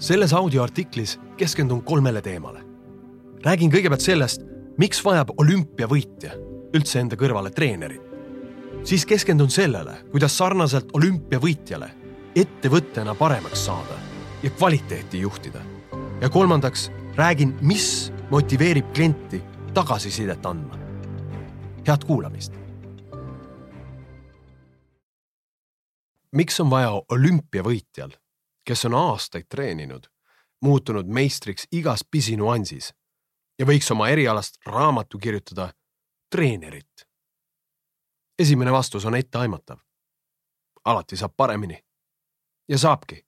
selles audioartiklis keskendun kolmele teemale. räägin kõigepealt sellest, miks vajab olümpiavõitja üldse enda kõrvale treenerit. siis keskendun sellele, kuidas sarnaselt olümpiavõitjale ettevõttena paremaks saada ja kvaliteeti juhtida. ja kolmandaks räägin, mis motiveerib klienti tagasisidet andma. head kuulamist. miks on vaja olümpiavõitjal kes on aastaid treeninud, muutunud meistriks igas pisinüansis ja võiks oma erialast raamatu kirjutada treenerit. esimene vastus on etteaimatav. alati saab paremini. ja saabki.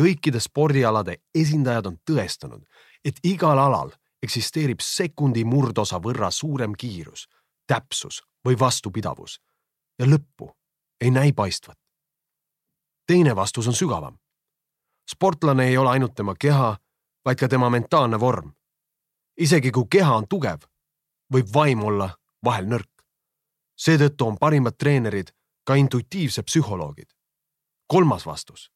kõikide spordialade esindajad on tõestanud, et igal alal eksisteerib sekundi murdosa võrra suurem kiirus, täpsus või vastupidavus ja lõppu ei näi paistvat. teine vastus on sügavam sportlane ei ole ainult tema keha, vaid ka tema mentaalne vorm. isegi kui keha on tugev, võib vaim olla vahel nõrk. seetõttu on parimad treenerid ka intuitiivsed psühholoogid. kolmas vastus.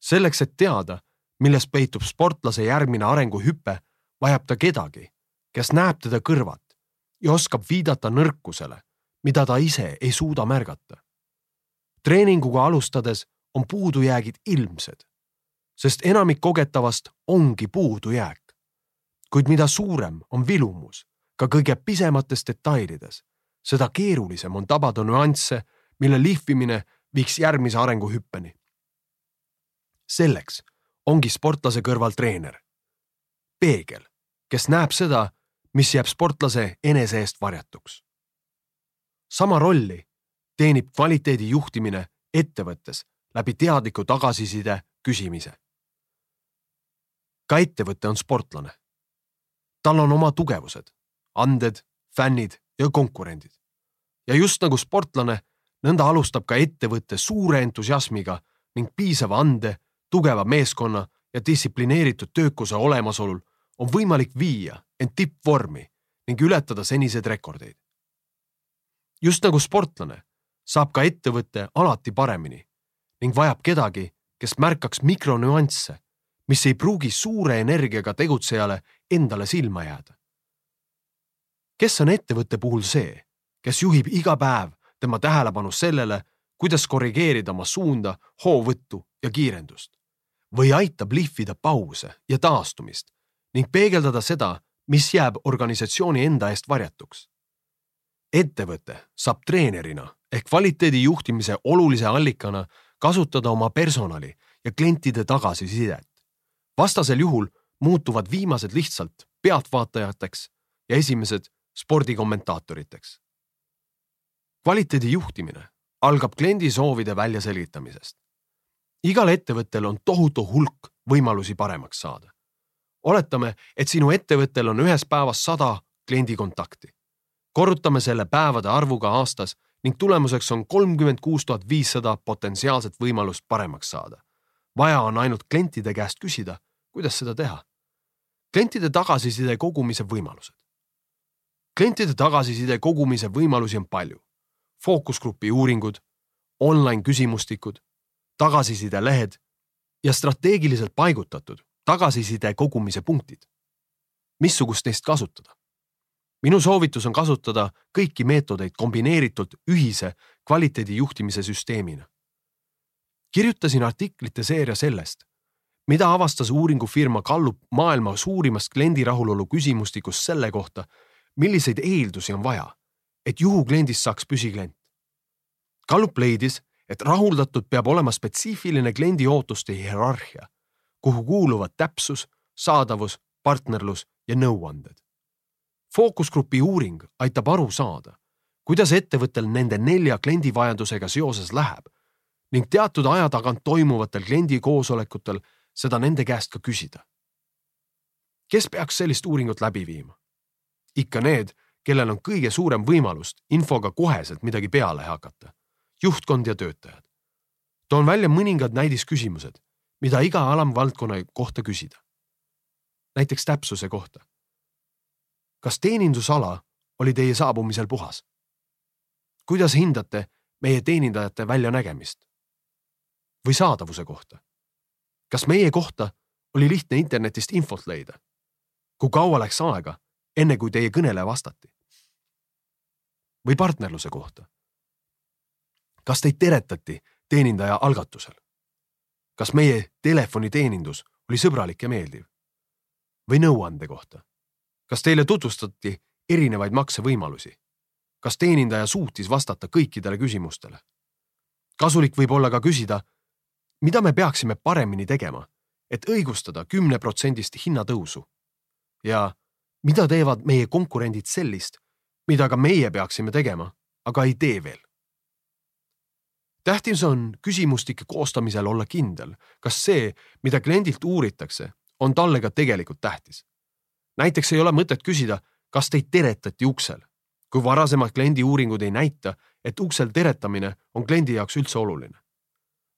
selleks, et teada, milles peitub sportlase järgmine arenguhüpe, vajab ta kedagi, kes näeb teda kõrvalt ja oskab viidata nõrkusele, mida ta ise ei suuda märgata. treeninguga alustades on puudujäägid ilmsed sest enamik kogetavast ongi puudujääk. kuid mida suurem on vilumus ka kõige pisemates detailides, seda keerulisem on tabada nüansse, mille lihvimine viiks järgmise arenguhüppeni. selleks ongi sportlase kõrval treener, peegel, kes näeb seda, mis jääb sportlase enese eest varjatuks. sama rolli teenib kvaliteedi juhtimine ettevõttes läbi teadliku tagasiside küsimise ka ettevõte on sportlane. tal on oma tugevused, anded, fännid ja konkurendid. ja just nagu sportlane, nõnda alustab ka ettevõte suure entusiasmiga ning piisava ande, tugeva meeskonna ja distsiplineeritud töökuse olemasolul on võimalik viia end tippvormi ning ületada seniseid rekordeid. just nagu sportlane saab ka ettevõte alati paremini ning vajab kedagi, kes märkaks mikronüansse mis ei pruugi suure energiaga tegutsejale endale silma jääda. kes on ettevõtte puhul see, kes juhib iga päev tema tähelepanu sellele, kuidas korrigeerida oma suunda, hoovõttu ja kiirendust või aitab lihvida pause ja taastumist ning peegeldada seda, mis jääb organisatsiooni enda eest varjatuks. ettevõte saab treenerina ehk kvaliteedi juhtimise olulise allikana kasutada oma personali ja klientide tagasisidet vastasel juhul muutuvad viimased lihtsalt pealtvaatajateks ja esimesed spordikommentaatoriteks. kvaliteedi juhtimine algab kliendi soovide väljaselgitamisest. igal ettevõttel on tohutu hulk võimalusi paremaks saada. oletame, et sinu ettevõttel on ühes päevas sada kliendi kontakti. korrutame selle päevade arvuga aastas ning tulemuseks on kolmkümmend kuus tuhat viissada potentsiaalset võimalust paremaks saada vaja on ainult klientide käest küsida, kuidas seda teha. klientide tagasiside kogumise võimalused. klientide tagasiside kogumise võimalusi on palju. fookusgrupi uuringud, online küsimustikud, tagasisidelehed ja strateegiliselt paigutatud tagasiside kogumise punktid. missugust neist kasutada? minu soovitus on kasutada kõiki meetodeid kombineeritult ühise kvaliteedi juhtimise süsteemina kirjutasin artiklite seeria sellest, mida avastas uuringufirma Gallup maailma suurimast kliendi rahulolu küsimustikust selle kohta, milliseid eeldusi on vaja, et juhukliendist saaks püsiklient. Gallup leidis, et rahuldatud peab olema spetsiifiline kliendi ootuste hierarhia, kuhu kuuluvad täpsus, saadavus, partnerlus ja nõuanded. fookusgrupi uuring aitab aru saada, kuidas ettevõttel nende nelja kliendivajadusega seoses läheb ning teatud aja tagant toimuvatel kliendi koosolekutel seda nende käest ka küsida. kes peaks sellist uuringut läbi viima? ikka need, kellel on kõige suurem võimalus infoga koheselt midagi peale hakata. juhtkond ja töötajad. toon välja mõningad näidisküsimused, mida iga alamvaldkonna kohta küsida. näiteks täpsuse kohta. kas teenindusala oli teie saabumisel puhas? kuidas hindate meie teenindajate väljanägemist? Või saadavuse kohta. kas meie kohta oli lihtne internetist infot leida. kui kaua läks aega, enne kui teie kõnele vastati? või partnerluse kohta. kas teid teretati teenindaja algatusel? kas meie telefoniteenindus oli sõbralik ja meeldiv? või nõuande kohta? kas teile tutvustati erinevaid maksevõimalusi? kas teenindaja suutis vastata kõikidele küsimustele? kasulik võib olla ka küsida, mida me peaksime paremini tegema, et õigustada kümneprotsendist hinnatõusu ja mida teevad meie konkurendid sellist, mida ka meie peaksime tegema, aga ei tee veel. tähtis on küsimustike koostamisel olla kindel, kas see, mida kliendilt uuritakse, on talle ka tegelikult tähtis. näiteks ei ole mõtet küsida, kas teid teretati uksel, kui varasemad kliendi uuringud ei näita, et uksel teretamine on kliendi jaoks üldse oluline.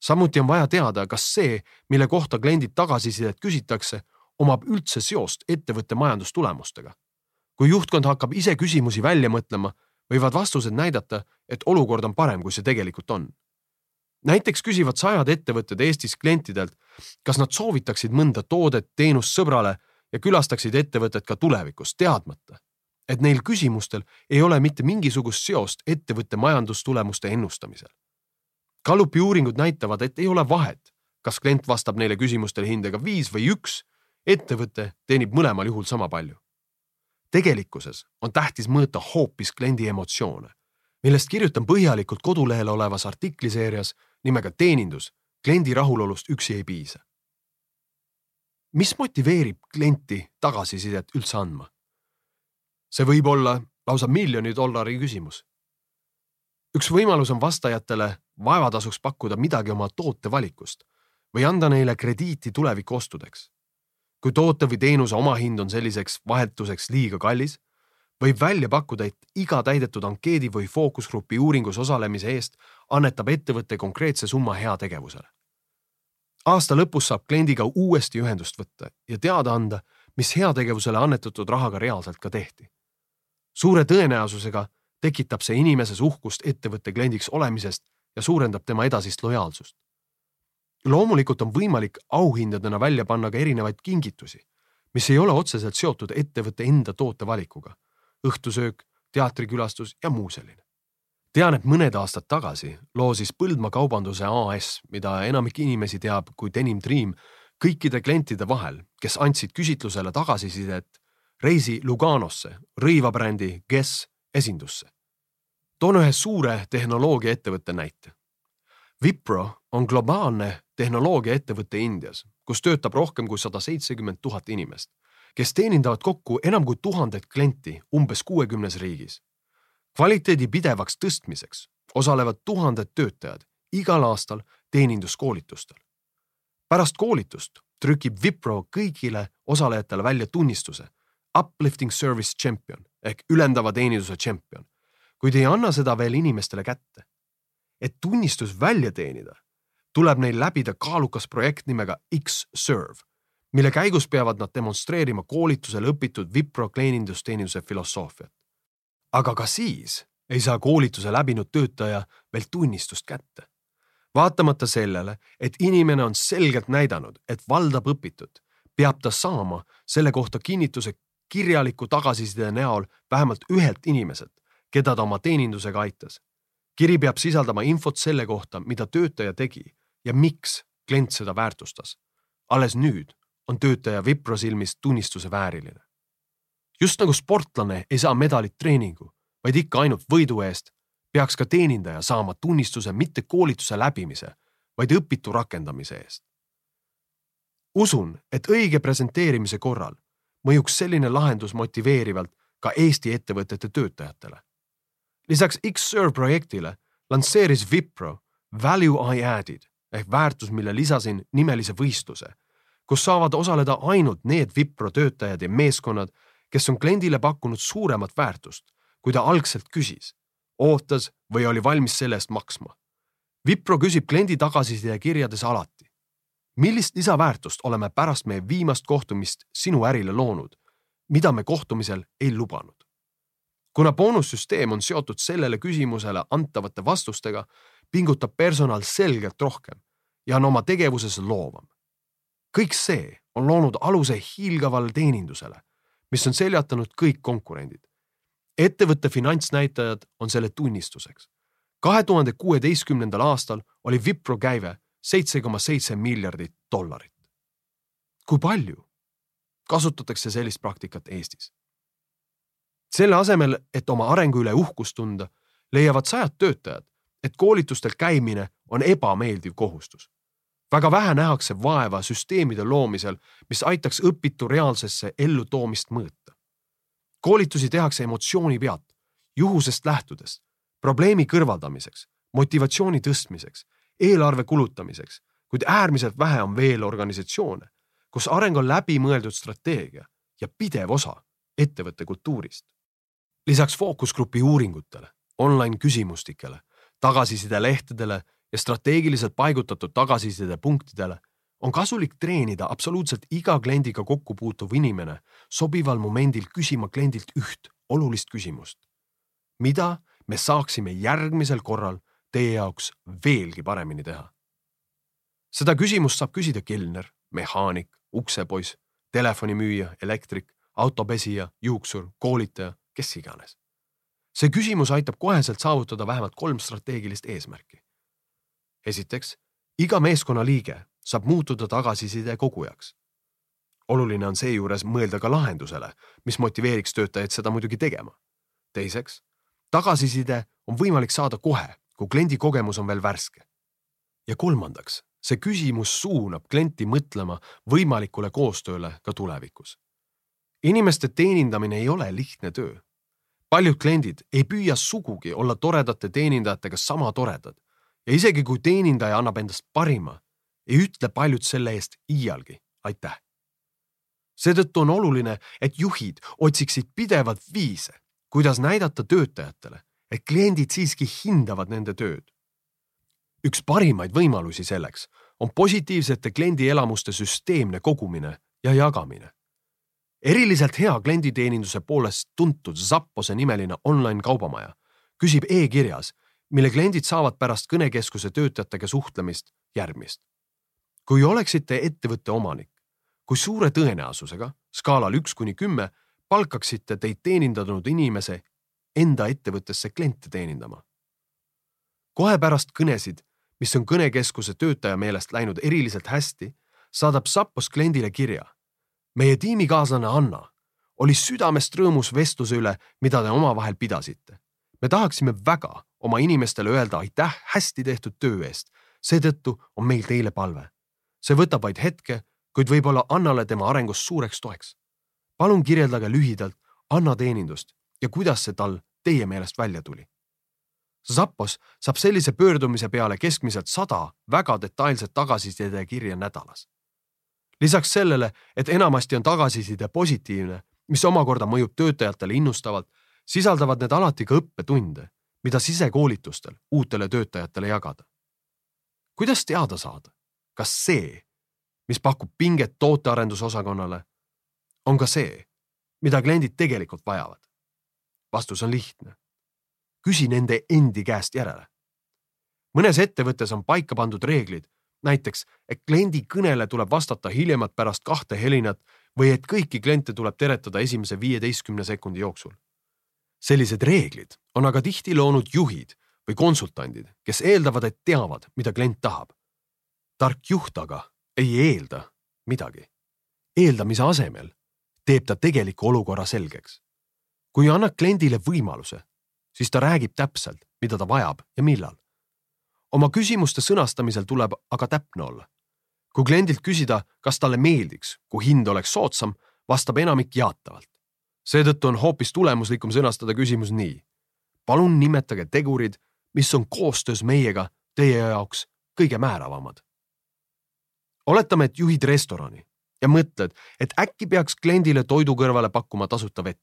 Samuti on vaja teada, kas see, mille kohta kliendilt tagasisidet küsitakse, omab üldse seost ettevõtte majandustulemustega. kui juhtkond hakkab ise küsimusi välja mõtlema, võivad vastused näidata, et olukord on parem, kui see tegelikult on. näiteks küsivad sajad ettevõtted Eestis klientidelt, kas nad soovitaksid mõnda toodet, teenust sõbrale ja külastaksid ettevõtet ka tulevikus, teadmata, et neil küsimustel ei ole mitte mingisugust seost ettevõtte majandustulemuste ennustamisel. Gallupi uuringud näitavad, et ei ole vahet, kas klient vastab neile küsimustele hindega viis või üks, ettevõte teenib mõlemal juhul sama palju. tegelikkuses on tähtis mõõta hoopis kliendi emotsioone, millest kirjutan põhjalikult kodulehel olevas artikliseerias nimega Teenindus, kliendi rahulolust üksi ei piisa. mis motiveerib klienti tagasisidet üldse andma? see võib olla lausa miljoni dollari küsimus. üks võimalus on vastajatele vaevatasuks pakkuda midagi oma tootevalikust või anda neile krediiti tulevikuostudeks. kui toote või teenuse omahind on selliseks vahetuseks liiga kallis, võib välja pakkuda, et iga täidetud ankeedi või fookusgrupi uuringus osalemise eest annetab ettevõte konkreetse summa heategevusele. aasta lõpus saab kliendiga uuesti ühendust võtta ja teada anda, mis heategevusele annetatud rahaga reaalselt ka tehti suure tõenäosusega tekitab see inimeses uhkust ettevõtte kliendiks olemisest ja suurendab tema edasist lojaalsust. loomulikult on võimalik auhindadena välja panna ka erinevaid kingitusi, mis ei ole otseselt seotud ettevõtte enda tootevalikuga. õhtusöök, teatrikülastus ja muu selline. tean, et mõned aastad tagasi loosis Põldmaa Kaubanduse AS, mida enamik inimesi teab kui Denim Dream, kõikide klientide vahel, kes andsid küsitlusele tagasisidet reisi Luganosse rõivabrändi Guess esindusse. Toon ühe suure tehnoloogiaettevõtte näite. Wipro on globaalne tehnoloogiaettevõte Indias, kus töötab rohkem kui sada seitsekümmend tuhat inimest, kes teenindavad kokku enam kui tuhandet klienti umbes kuuekümnes riigis. kvaliteedi pidevaks tõstmiseks osalevad tuhanded töötajad igal aastal teeninduskoolitustel. pärast koolitust trükib Wipro kõigile osalejatele välja tunnistuse uplifting service champion ehk ülendava teeninduse tšempion, kuid ei anna seda veel inimestele kätte. et tunnistus välja teenida, tuleb neil läbida kaalukas projekt nimega X-Serve, mille käigus peavad nad demonstreerima koolitusel õpitud Wipro kliendusteeninduse filosoofiat. aga ka siis ei saa koolituse läbinud töötaja veel tunnistust kätte. vaatamata sellele, et inimene on selgelt näidanud, et valdab õpitut, peab ta saama selle kohta kinnituse kirjaliku tagasiside näol vähemalt ühelt inimeselt, keda ta oma teenindusega aitas. kiri peab sisaldama infot selle kohta, mida töötaja tegi ja miks klient seda väärtustas. alles nüüd on töötaja Wipro silmis tunnistuse vääriline. just nagu sportlane ei saa medalit treeningu, vaid ikka ainult võidu eest, peaks ka teenindaja saama tunnistuse mitte koolituse läbimise, vaid õpitu rakendamise eest. usun, et õige presenteerimise korral mõjuks selline lahendus motiveerivalt ka Eesti ettevõtete töötajatele. Lisaks X-Serve projektile lansseeris Wipro Value I added ehk väärtus, mille lisasin nimelise võistluse, kus saavad osaleda ainult need Wipro töötajad ja meeskonnad, kes on kliendile pakkunud suuremat väärtust, kui ta algselt küsis, ootas või oli valmis selle eest maksma. Wipro küsib kliendi tagasiside kirjades alati, millist lisaväärtust oleme pärast meie viimast kohtumist sinu ärile loonud, mida me kohtumisel ei lubanud? Kuna boonussüsteem on seotud sellele küsimusele antavate vastustega, pingutab personal selgelt rohkem ja on oma tegevuses loovam. kõik see on loonud aluse hiilgavale teenindusele, mis on seljatanud kõik konkurendid. ettevõtte finantsnäitajad on selle tunnistuseks. kahe tuhande kuueteistkümnendal aastal oli Wipro käive seitse koma seitse miljardit dollarit. kui palju kasutatakse sellist praktikat Eestis? Selle asemel, et oma arengu üle uhkust tunda, leiavad sajad töötajad, et koolitustel käimine on ebameeldiv kohustus. väga vähe nähakse vaeva süsteemide loomisel, mis aitaks õpitu reaalsesse ellutoomist mõõta. koolitusi tehakse emotsiooni pealt, juhusest lähtudes, probleemi kõrvaldamiseks, motivatsiooni tõstmiseks, eelarve kulutamiseks, kuid äärmiselt vähe on veel organisatsioone, kus areng on läbimõeldud strateegia ja pidev osa ettevõtte kultuurist. Lisaks fookusgrupi uuringutele, online küsimustikele tagasisidelehtedele ja strateegiliselt paigutatud tagasisidepunktidele on kasulik treenida absoluutselt iga kliendiga kokku puutuv inimene sobival momendil küsima kliendilt üht olulist küsimust. mida me saaksime järgmisel korral teie jaoks veelgi paremini teha? seda küsimust saab küsida kelner, mehaanik, uksepoiss, telefonimüüja, elektrik, autopesija, juuksur, koolitaja, kes iganes see küsimus aitab koheselt saavutada vähemalt kolm strateegilist eesmärki. esiteks, iga meeskonnaliige saab muutuda tagasiside kogujaks. oluline on seejuures mõelda ka lahendusele, mis motiveeriks töötajaid seda muidugi tegema. teiseks, tagasiside on võimalik saada kohe, kui kliendi kogemus on veel värske. ja kolmandaks, see küsimus suunab klienti mõtlema võimalikule koostööle ka tulevikus. Inimeste teenindamine ei ole lihtne töö paljud kliendid ei püüa sugugi olla toredate teenindajatega sama toredad ja isegi kui teenindaja annab endast parima, ei ütle paljud selle eest iialgi aitäh. seetõttu on oluline, et juhid otsiksid pidevalt viise, kuidas näidata töötajatele, et kliendid siiski hindavad nende tööd. üks parimaid võimalusi selleks on positiivsete kliendielamuste süsteemne kogumine ja jagamine eriliselt hea klienditeeninduse poolest tuntud Zappose nimeline online kaubamaja küsib e-kirjas, mille kliendid saavad pärast kõnekeskuse töötajatega suhtlemist järgmist. kui oleksite ettevõtte omanik, kui suure tõenäosusega skaalal üks kuni kümme palkaksite teid teenindanud inimese enda ettevõttesse kliente teenindama? kohe pärast kõnesid, mis on kõnekeskuse töötaja meelest läinud eriliselt hästi, saadab Zappos kliendile kirja meie tiimikaaslane Anna oli südamest rõõmus vestluse üle, mida te omavahel pidasite. me tahaksime väga oma inimestele öelda aitäh hästi tehtud töö eest. seetõttu on meil teile palve. see võtab vaid hetke, kuid võib olla Annale tema arengus suureks toeks. palun kirjeldage lühidalt Anna teenindust ja kuidas see tal teie meelest välja tuli. Zappos saab sellise pöördumise peale keskmiselt sada väga detailset tagasiside kirja nädalas lisaks sellele, et enamasti on tagasiside positiivne, mis omakorda mõjub töötajatele innustavalt, sisaldavad need alati ka õppetunde, mida sisekoolitustel uutele töötajatele jagada. kuidas teada saada, kas see, mis pakub pinget tootearendusosakonnale, on ka see, mida kliendid tegelikult vajavad? vastus on lihtne. küsi nende endi käest järele. mõnes ettevõttes on paika pandud reeglid, näiteks, et kliendi kõnele tuleb vastata hiljemalt pärast kahte helinat või et kõiki kliente tuleb teretada esimese viieteistkümne sekundi jooksul. sellised reeglid on aga tihti loonud juhid või konsultandid, kes eeldavad, et teavad, mida klient tahab. tark juht aga ei eelda midagi. eeldamise asemel teeb ta tegeliku olukorra selgeks. kui annad kliendile võimaluse, siis ta räägib täpselt, mida ta vajab ja millal oma küsimuste sõnastamisel tuleb aga täpne olla. kui kliendilt küsida, kas talle meeldiks, kui hind oleks soodsam, vastab enamik jaatavalt. seetõttu on hoopis tulemuslikum sõnastada küsimus nii. palun nimetage tegurid, mis on koostöös meiega teie jaoks kõige määravamad. oletame, et juhid restorani ja mõtled, et äkki peaks kliendile toidu kõrvale pakkuma tasuta vett.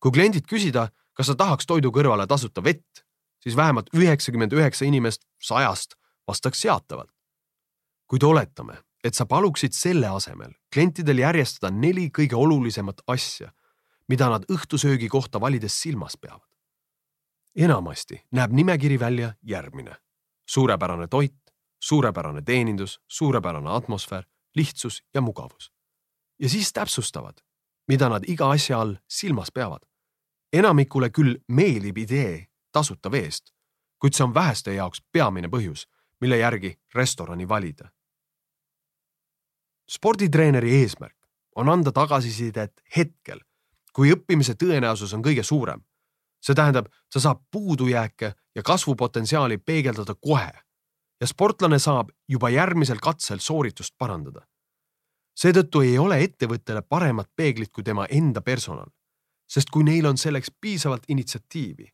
kui kliendilt küsida, kas sa tahaks toidu kõrvale tasuta vett, siis vähemalt üheksakümmend üheksa inimest sajast vastaks jaatavalt. kuid oletame, et sa paluksid selle asemel klientidel järjestada neli kõige olulisemat asja, mida nad õhtusöögi kohta valides silmas peavad. enamasti näeb nimekiri välja järgmine. suurepärane toit, suurepärane teenindus, suurepärane atmosfäär lihtsus ja mugavus. ja siis täpsustavad, mida nad iga asja all silmas peavad. enamikule küll meeldib idee tasuta veest, kuid see on väheste jaoks peamine põhjus, mille järgi restorani valida. sporditreeneri eesmärk on anda tagasisidet hetkel, kui õppimise tõenäosus on kõige suurem. see tähendab, ta saab puudujääke ja kasvupotentsiaali peegeldada kohe ja sportlane saab juba järgmisel katsel sooritust parandada. seetõttu ei ole ettevõttele paremat peeglit kui tema enda personal, sest kui neil on selleks piisavalt initsiatiivi,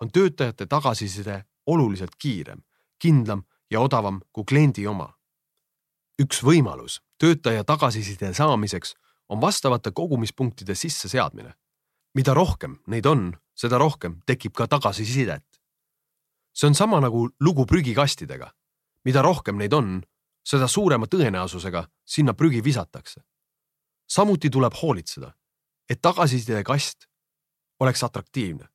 on töötajate tagasiside oluliselt kiirem, kindlam ja odavam kui kliendi oma. üks võimalus töötaja tagasiside saamiseks on vastavate kogumispunktide sisseseadmine. mida rohkem neid on, seda rohkem tekib ka tagasisidet. see on sama nagu lugu prügikastidega. mida rohkem neid on, seda suurema tõenäosusega sinna prügi visatakse. samuti tuleb hoolitseda, et tagasisidekast oleks atraktiivne.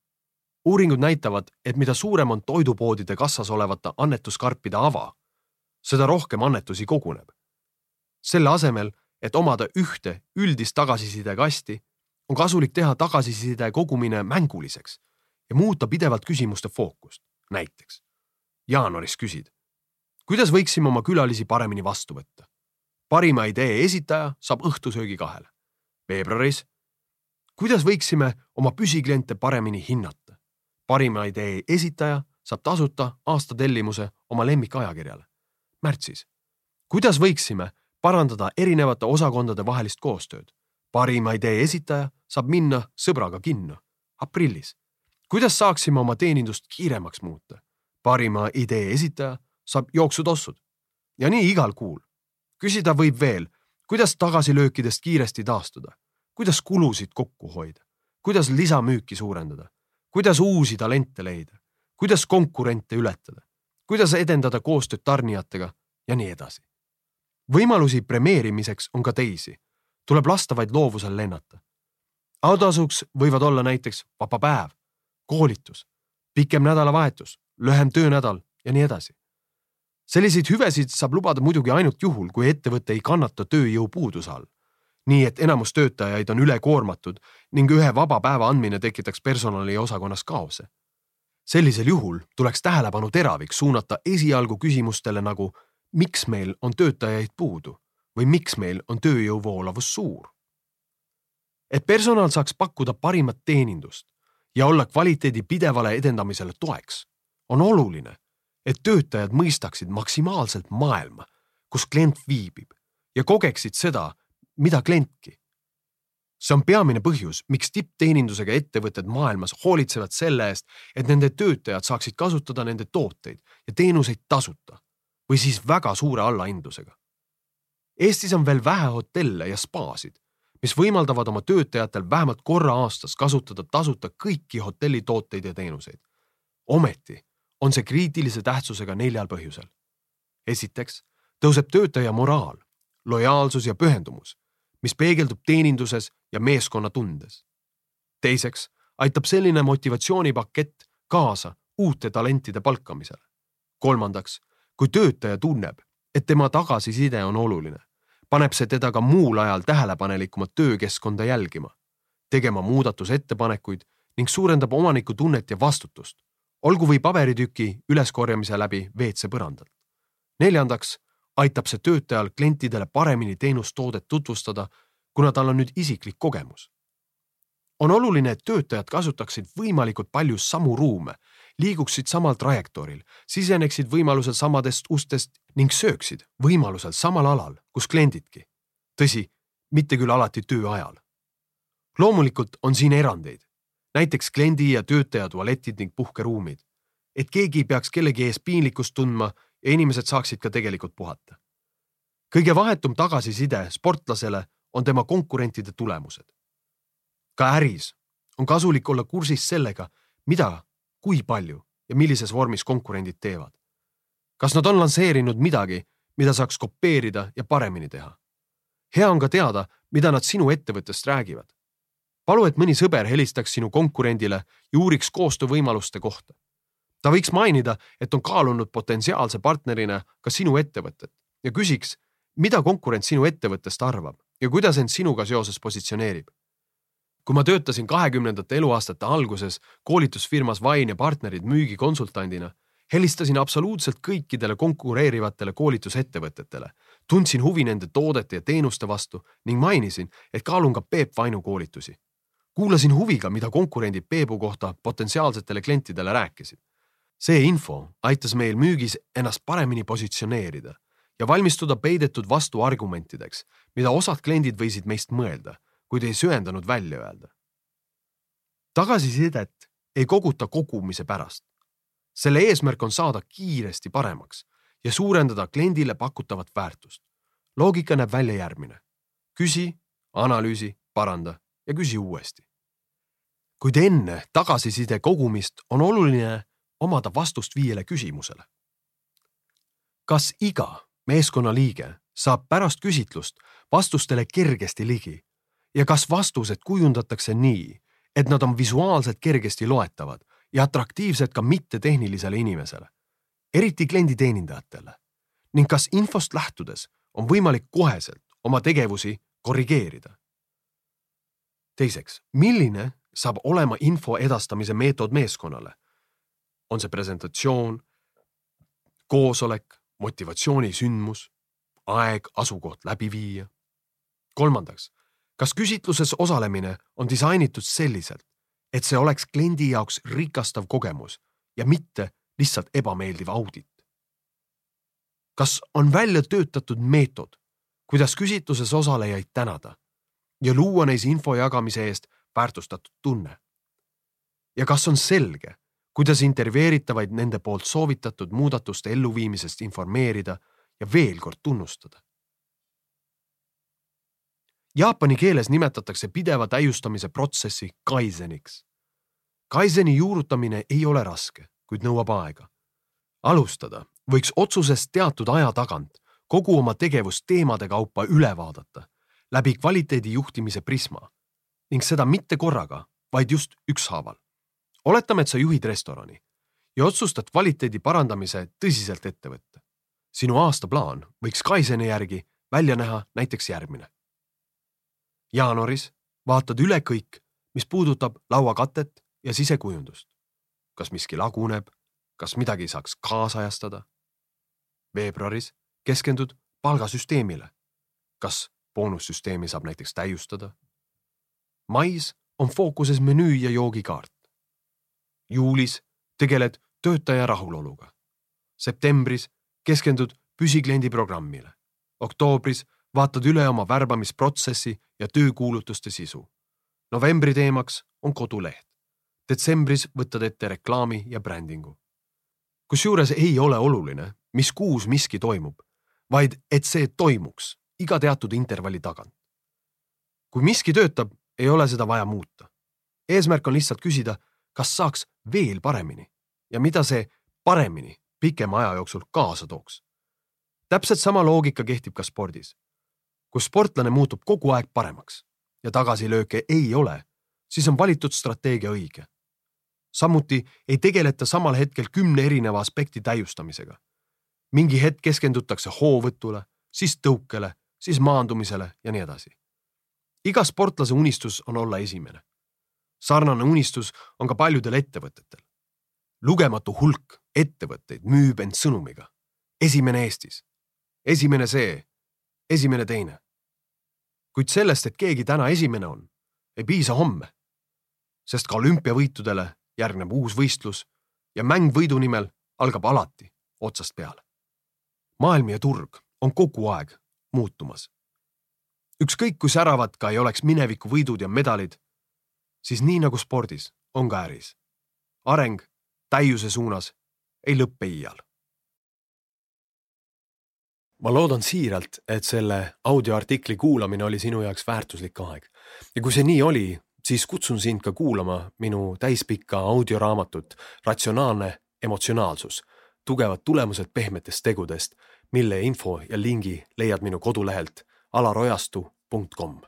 Uuringud näitavad, et mida suurem on toidupoodide kassas olevate annetuskarpide ava, seda rohkem annetusi koguneb. selle asemel et omada ühte üldist tagasisidekasti, on kasulik teha tagasiside kogumine mänguliseks ja muuta pidevalt küsimuste fookust. näiteks jaanuaris küsid, kuidas võiksime oma külalisi paremini vastu võtta? parima idee esitaja saab õhtusöögi kahele. veebruaris, kuidas võiksime oma püsikliente paremini hinnata? Parima idee esitaja saab tasuta aastatellimuse oma lemmikajakirjale. märtsis, kuidas võiksime parandada erinevate osakondade vahelist koostööd. parima idee esitaja saab minna sõbraga kinno. aprillis. kuidas saaksime oma teenindust kiiremaks muuta? parima idee esitaja saab jooksutossud. ja nii igal kuul. küsida võib veel, kuidas tagasilöökidest kiiresti taastuda, kuidas kulusid kokku hoida, kuidas lisamüüki suurendada, kuidas uusi talente leida, kuidas konkurente ületada, kuidas edendada koostööd tarnijatega ja nii edasi võimalusi premeerimiseks on ka teisi, tuleb lasta vaid loovusel lennata. autasuks võivad olla näiteks vaba päev, koolitus, pikem nädalavahetus, lühem töönädal ja nii edasi. selliseid hüvesid saab lubada muidugi ainult juhul, kui ettevõte ei kannata tööjõupuuduse all. Nii et enamus töötajaid on ülekoormatud ning ühe vaba päeva andmine tekitaks personaliosakonnas kaose. sellisel juhul tuleks tähelepanu teravik suunata esialgu küsimustele nagu miks meil on töötajaid puudu või miks meil on tööjõu voolavus suur. et personal saaks pakkuda parimat teenindust ja olla kvaliteedi pidevale edendamisele toeks, on oluline, et töötajad mõistaksid maksimaalselt maailma, kus klient viibib ja kogeksid seda, mida klientki. see on peamine põhjus, miks tippteenindusega ettevõtted maailmas hoolitsevad selle eest, et nende töötajad saaksid kasutada nende tooteid ja teenuseid tasuta või siis väga suure allahindlusega. Eestis on veel vähe hotelle ja spaasid, mis võimaldavad oma töötajatel vähemalt korra aastas kasutada tasuta kõiki hotellitooteid ja teenuseid. ometi on see kriitilise tähtsusega neljal põhjusel. esiteks tõuseb töötaja moraal, lojaalsus ja pühendumus, mis peegeldub teeninduses ja meeskonnatundes. teiseks aitab selline motivatsioonipakett kaasa uute talentide palkamisele. kolmandaks kui töötaja tunneb, et tema tagasiside on oluline, paneb see teda ka muul ajal tähelepanelikumat töökeskkonda jälgima, tegema muudatusettepanekuid ning suurendab omaniku tunnet ja vastutust, olgu või paberitüki üleskorjamise läbi WC põrandalt. neljandaks aitab see töötajal klientidele paremini teenustoodet tutvustada, kuna tal on nüüd isiklik kogemus. on oluline, et töötajad kasutaksid võimalikult palju samu ruume liiguksid samal trajektooril, siseneksid võimalusel samadest ustest ning sööksid võimalusel samal alal, kus kliendidki. tõsi, mitte küll alati töö ajal. loomulikult on siin erandeid, näiteks kliendi ja töötaja tualetid ning puhkeruumid, et keegi ei peaks kellegi ees piinlikkust tundma ja inimesed saaksid ka tegelikult puhata. kõige vahetum tagasiside sportlasele on tema konkurentide tulemused. ka äris on kasulik olla kursis sellega, mida kui palju ja millises vormis konkurendid teevad. kas nad on lansseerinud midagi, mida saaks kopeerida ja paremini teha? hea on ka teada, mida nad sinu ettevõttest räägivad. palu, et mõni sõber helistaks sinu konkurendile ja uuriks koostöövõimaluste kohta. Ta võiks mainida, et on kaalunud potentsiaalse partnerina ka sinu ettevõtet ja küsiks, mida konkurent sinu ettevõttest arvab ja kuidas end sinuga seoses positsioneerib. kui ma töötasin kahekümnendate eluaastate alguses koolitusfirmas Vain ja partnerid müügikonsultandina, helistasin absoluutselt kõikidele konkureerivatele koolitusettevõtetele, tundsin huvi nende toodete ja teenuste vastu ning mainisin, et kaalun ka Peep Vainu koolitusi. kuulasin huviga, mida konkurendid Peebu kohta potentsiaalsetele klientidele rääkisid. See info aitas meil müügis ennast paremini positsioneerida ja valmistuda peidetud vastuargumentideks, mida osad kliendid võisid meist mõelda, kuid ei söandanud välja öelda. tagasisidet ei koguta kogumise pärast. selle eesmärk on saada kiiresti paremaks ja suurendada kliendile pakutavat väärtust. loogika näeb välja järgmine. küsi, analüüsi, paranda ja küsi uuesti. kuid enne tagasiside kogumist on oluline omada vastust viiele küsimusele. kas iga meeskonnaliige saab pärast küsitlust vastustele kergesti ligi ja kas vastused kujundatakse nii, et nad on visuaalselt kergesti loetavad ja atraktiivsed ka mittetehnilisele inimesele, eriti klienditeenindajatele ning kas infost lähtudes on võimalik koheselt oma tegevusi korrigeerida. teiseks, milline saab olema info edastamise meetod meeskonnale? On see presentatsioon, koosolek, motivatsioonisündmus, aeg, asukoht läbi viia. kolmandaks, kas küsitluses osalemine on disainitud selliselt, et see oleks kliendi jaoks rikastav kogemus ja mitte lihtsalt ebameeldiv audit? kas on välja töötatud meetod, kuidas küsitluses osalejaid tänada ja luua neis info jagamise eest väärtustatud tunne? ja kas on selge, kuidas intervjueeritavaid nende poolt soovitatud muudatuste elluviimisest informeerida ja veel kord tunnustada. Jaapani keeles nimetatakse pideva täiustamise protsessi kaiseniks. Kaiseni juurutamine ei ole raske, kuid nõuab aega. alustada võiks otsusest teatud aja tagant kogu oma tegevust teemade kaupa üle vaadata läbi kvaliteedi juhtimise prisma ning seda mitte korraga, vaid just ükshaaval oletame, et sa juhid restorani ja otsustad kvaliteedi parandamise tõsiselt ette võtta. sinu aastaplaan võiks Kaiseni järgi välja näha näiteks järgmine. jaanuaris vaatad üle kõik, mis puudutab lauakatet ja sisekujundust. kas miski laguneb, kas midagi saaks kaasajastada? veebruaris keskendud palgasüsteemile. kas boonussüsteemi saab näiteks täiustada? mais on fookuses menüü ja joogikaart juulis tegeled töötaja rahuloluga. septembris keskendud püsikliendi programmile. oktoobris vaatad üle oma värbamisprotsessi ja töökuulutuste sisu. novembri teemaks on koduleht. detsembris võtad ette reklaami ja brändingu. kusjuures ei ole oluline, mis kuus miski toimub, vaid et see toimuks iga teatud intervalli tagant. kui miski töötab, ei ole seda vaja muuta. eesmärk on lihtsalt küsida kas saaks veel paremini ja mida see paremini pikema aja jooksul kaasa tooks. täpselt sama loogika kehtib ka spordis. kui sportlane muutub kogu aeg paremaks ja tagasilööke ei ole, siis on valitud strateegia õige. samuti ei tegeleta samal hetkel kümne erineva aspekti täiustamisega. mingi hetk keskendutakse hoovõtule, siis tõukele, siis maandumisele ja nii edasi. iga sportlase unistus on olla esimene sarnane unistus on ka paljudel ettevõtetel. lugematu hulk ettevõtteid müüb end sõnumiga. esimene Eestis, esimene see, esimene teine. kuid sellest, et keegi täna esimene on, ei piisa homme. sest ka olümpiavõitudele järgneb uus võistlus ja mäng võidu nimel algab alati otsast peale. maailm ja turg on kogu aeg muutumas. ükskõik kui säravad ka ei oleks mineviku võidud ja medalid siis nii nagu spordis, on ka äris. areng täiuse suunas ei lõppe iial. ma loodan siiralt, et selle audioartikli kuulamine oli sinu jaoks väärtuslik aeg ja kui see nii oli, siis kutsun sind ka kuulama minu täispikka audioraamatut Ratsionaalne emotsionaalsus, tugevad tulemused pehmetest tegudest, mille info ja lingi leiad minu kodulehelt alarojastu.com.